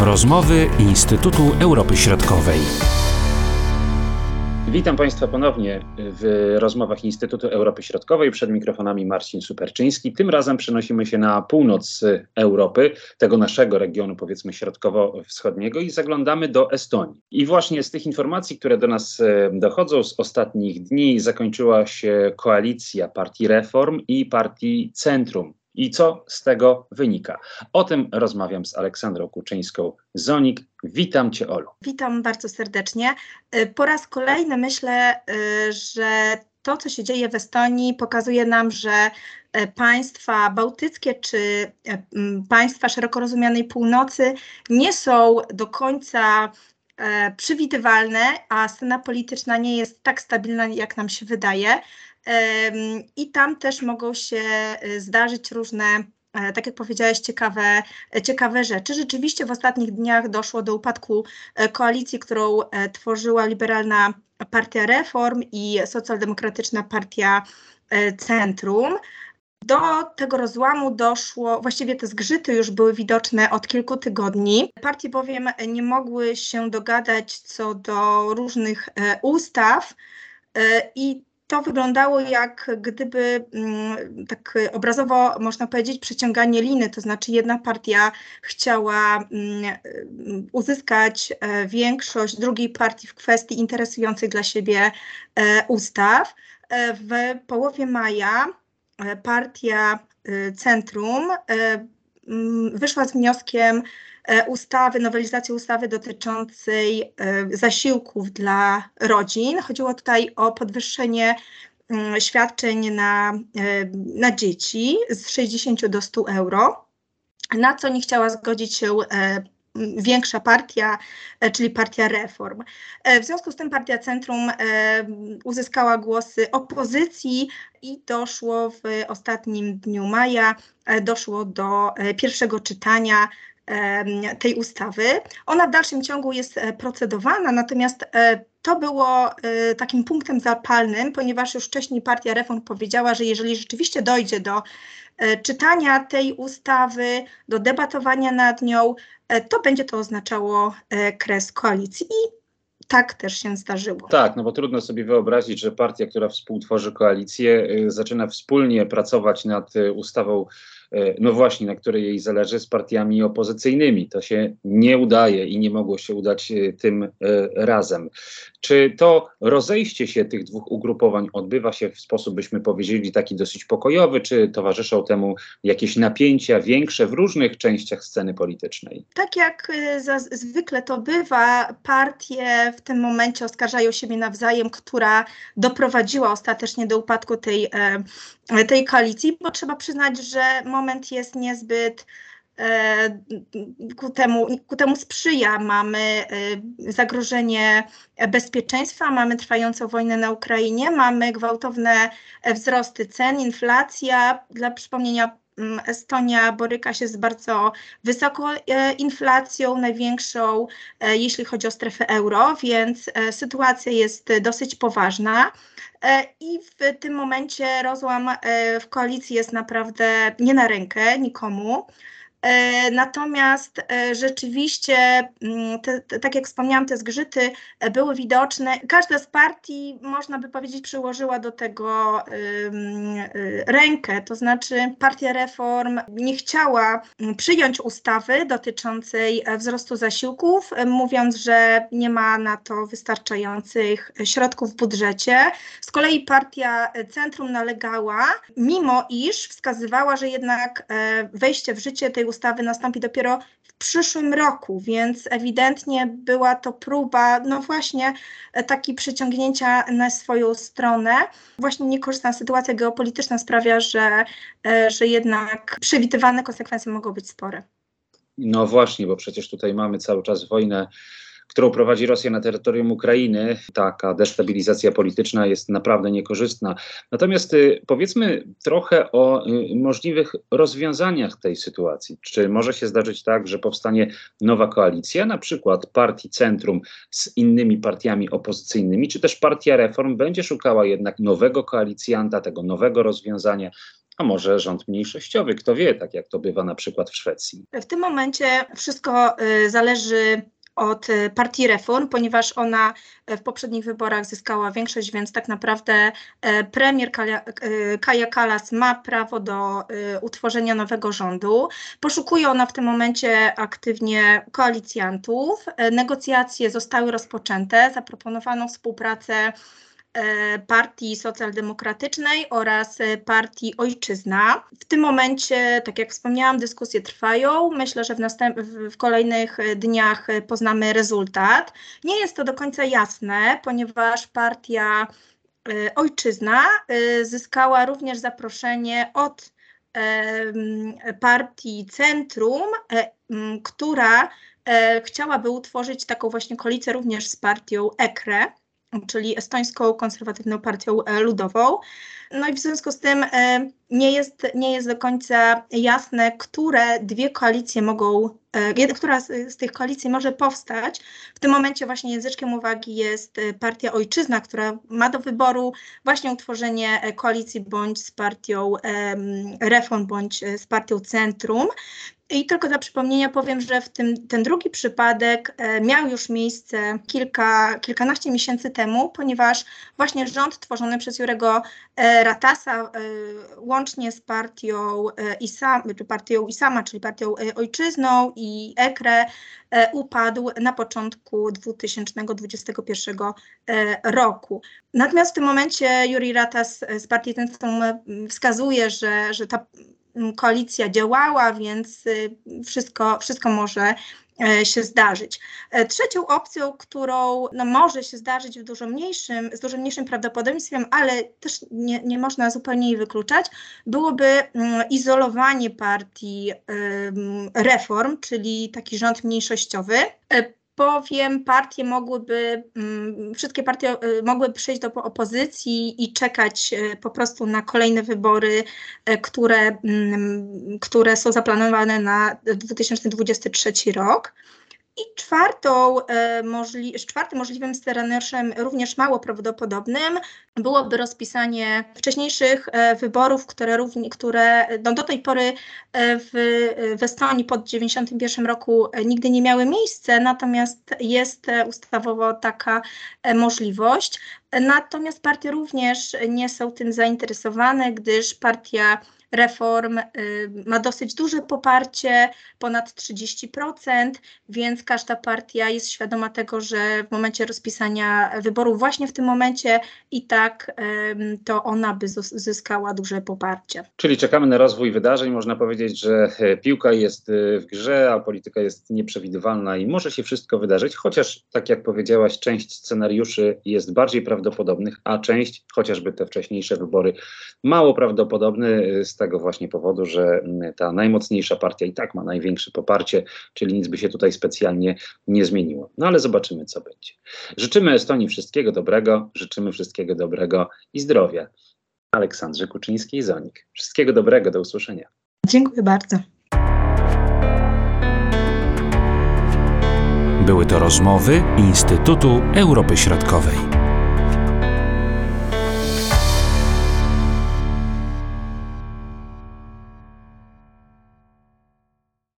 Rozmowy Instytutu Europy Środkowej. Witam Państwa ponownie w rozmowach Instytutu Europy Środkowej. Przed mikrofonami Marcin Superczyński. Tym razem przenosimy się na północ Europy, tego naszego regionu, powiedzmy środkowo-wschodniego, i zaglądamy do Estonii. I właśnie z tych informacji, które do nas e, dochodzą z ostatnich dni, zakończyła się koalicja Partii Reform i Partii Centrum i co z tego wynika? O tym rozmawiam z Aleksandrą Kuczyńską-Zonik. Witam Cię, Olu. Witam bardzo serdecznie. Y, po raz kolejny myślę, y, że to, co się dzieje w Estonii, pokazuje nam, że y, państwa bałtyckie czy państwa szeroko rozumianej północy nie są do końca przewidywalne, a scena polityczna nie jest tak stabilna, jak nam się wydaje. I tam też mogą się y, zdarzyć różne e, tak jak powiedziałeś, ciekawe, ciekawe rzeczy. Rzeczywiście w ostatnich dniach doszło do upadku e, koalicji, którą e, tworzyła liberalna partia Reform i socjaldemokratyczna partia Centrum. Do tego rozłamu doszło, właściwie te zgrzyty już były widoczne od kilku tygodni. Partie bowiem nie mogły się dogadać co do różnych ustaw i to wyglądało jak gdyby mm, tak obrazowo można powiedzieć przeciąganie liny, to znaczy jedna partia chciała mm, uzyskać e, większość drugiej partii w kwestii interesujących dla siebie e, ustaw. E, w połowie maja partia Centrum wyszła z wnioskiem E, ustawy, nowelizacji ustawy dotyczącej e, zasiłków dla rodzin. Chodziło tutaj o podwyższenie mm, świadczeń na, e, na dzieci z 60 do 100 euro, na co nie chciała zgodzić się większa partia, czyli partia Reform. W związku z tym partia Centrum uzyskała głosy opozycji i doszło w ostatnim dniu maja, doszło do pierwszego czytania tej ustawy. Ona w dalszym ciągu jest e, procedowana, natomiast e, to było e, takim punktem zapalnym, ponieważ już wcześniej Partia Reform powiedziała, że jeżeli rzeczywiście dojdzie do czytania tej ustawy, do debatowania nad nią, to będzie to oznaczało kres koalicji. I tak też się zdarzyło. Tak, no bo trudno sobie wyobrazić, że partia, która współtworzy koalicję, zaczyna wspólnie pracować nad ustawą E, no właśnie, na której jej zależy z partiami opozycyjnymi. To się nie udaje i nie mogło się udać e, tym e, razem. Czy to rozejście się tych dwóch ugrupowań odbywa się w sposób, byśmy powiedzieli, taki dosyć pokojowy, czy towarzyszą temu jakieś napięcia większe w różnych częściach sceny politycznej? Tak jak zwykle to bywa, partie w tym momencie oskarżają siebie nawzajem, która doprowadziła ostatecznie do upadku tej, tej koalicji, bo trzeba przyznać, że moment jest niezbyt e, ku temu, ku temu sprzyja. Mamy e, zagrożenie bezpieczeństwa, mamy trwającą wojnę na Ukrainie, mamy gwałtowne wzrosty cen, inflacja. Dla przypomnienia, Estonia boryka się z bardzo wysoką e, inflacją, największą jeśli chodzi o strefę euro, więc sytuacja jest dosyć poważna. E, I w tym momencie rozłam e, w koalicji jest naprawdę nie na rękę nikomu. E, natomiast e, rzeczywiście, mm, te, te, tak jak wspomniałam, te zgrzyty e, były widoczne. Każda z partii, można by powiedzieć, przyłożyła do tego rękę. To znaczy, Partia Reform nie chciała mm, przyjąć ustawy dotyczącej wzrostu zasiłków, mówiąc, że nie ma na to wystarczających środków w budżecie. Z kolei Partia Centrum nalegała, mimo iż wskazywała, że jednak wejście w życie tej ustawy nastąpi dopiero w przyszłym roku, więc ewidentnie była to próba, no właśnie, e, taki przyciągnięcia na swoją stronę. Właśnie niekorzystna sytuacja geopolityczna sprawia, że, e, że jednak przewidywane konsekwencje mogą być spore. No właśnie, bo przecież tutaj mamy cały czas wojnę którą prowadzi Rosja na terytorium Ukrainy, taka destabilizacja polityczna jest naprawdę niekorzystna. Natomiast y, powiedzmy trochę o y, możliwych rozwiązaniach tej sytuacji. Czy może się zdarzyć tak, że powstanie nowa koalicja, na przykład partii Centrum z innymi partiami opozycyjnymi, czy też partia Reform będzie szukała jednak nowego koalicjanta, tego nowego rozwiązania, a może rząd mniejszościowy, kto wie, tak jak to bywa na przykład w Szwecji. W tym momencie wszystko y, zależy od y, partii Reform, ponieważ ona y, w poprzednich wyborach zyskała większość, więc tak naprawdę y, premier Kaja, Kalas ma prawo do utworzenia nowego rządu. Poszukuje ona w tym momencie aktywnie koalicjantów. Negocjacje zostały rozpoczęte, zaproponowano współpracę E, partii Socjaldemokratycznej oraz e, Partii Ojczyzna. W tym momencie, tak jak wspomniałam, dyskusje trwają. Myślę, że w, następ- w kolejnych dniach poznamy rezultat. Nie jest to do końca jasne, ponieważ partia e, Ojczyzna zyskała również zaproszenie od partii Centrum, która chciałaby utworzyć taką właśnie koalicję również z partią EKRE czyli Estońską Konserwatywną Partią e, Ludową. No i w związku z tym e, nie jest, nie jest do końca jasne, które dwie koalicje mogą, e, która z, tych koalicji może powstać. W tym momencie właśnie języczkiem uwagi jest partia Ojczyzna, która ma do wyboru właśnie utworzenie koalicji bądź z partią Reform, bądź z partią Centrum. I tylko dla przypomnienia powiem, że w tym, ten drugi przypadek e, miał już miejsce kilka, kilkanaście miesięcy temu, ponieważ właśnie rząd tworzony przez Jurego e, Ratasa e, łącznie z partią, ISA, czy partią ISAMA, czyli partią Ojczyzną i EKRE upadł na początku 2021 roku. Natomiast w tym momencie Juri Ratas z partii Centrum wskazuje, że, że ta koalicja działała, więc y, wszystko, wszystko może e, się zdarzyć. E, trzecią opcją, którą no, może się zdarzyć w dużo mniejszym, z dużo mniejszym prawdopodobieństwem, ale też nie, nie można zupełnie jej wykluczać, byłoby izolowanie partii reform, czyli taki rząd mniejszościowy. E, powiem, partie mogłyby, mm, wszystkie partie y, mogłyby przejść do opozycji i czekać y, po prostu na kolejne wybory, y, które, mm, które są zaplanowane na 2023 rok. I czwartą, e, możli czwartym możliwym scenariuszem, również mało prawdopodobnym, byłoby rozpisanie wcześniejszych e, wyborów, które, które no do tej pory e, w, w Estonii po 1991 roku nigdy nie miały miejsca, natomiast jest ustawowo taka możliwość. Natomiast partie również nie są tym zainteresowane, gdyż partia reform y, ma dosyć duże poparcie, ponad 30%, więc każda partia jest świadoma tego, że w momencie rozpisania wyborów, właśnie w tym momencie i tak to ona by zyskała duże poparcie. Czyli czekamy na rozwój wydarzeń. Można powiedzieć, że e, piłka jest e, w grze, a polityka jest nieprzewidywalna i może się wszystko wydarzyć, chociaż tak jak powiedziałaś, część scenariuszy jest bardziej prawdopodobnych, a część, chociażby te wcześniejsze wybory, mało prawdopodobne e, tego właśnie powodu, że mm, ta najmocniejsza partia i tak ma największe poparcie, czyli nic by się tutaj specjalnie nie zmieniło. No ale zobaczymy, co będzie. Życzymy Estonii wszystkiego dobrego, życzymy wszystkiego dobrego i zdrowia. Aleksandrze Kuczyńskiej-Zonik. Wszystkiego dobrego, do usłyszenia. Dziękuję bardzo. Były to rozmowy Instytutu Europy Środkowej.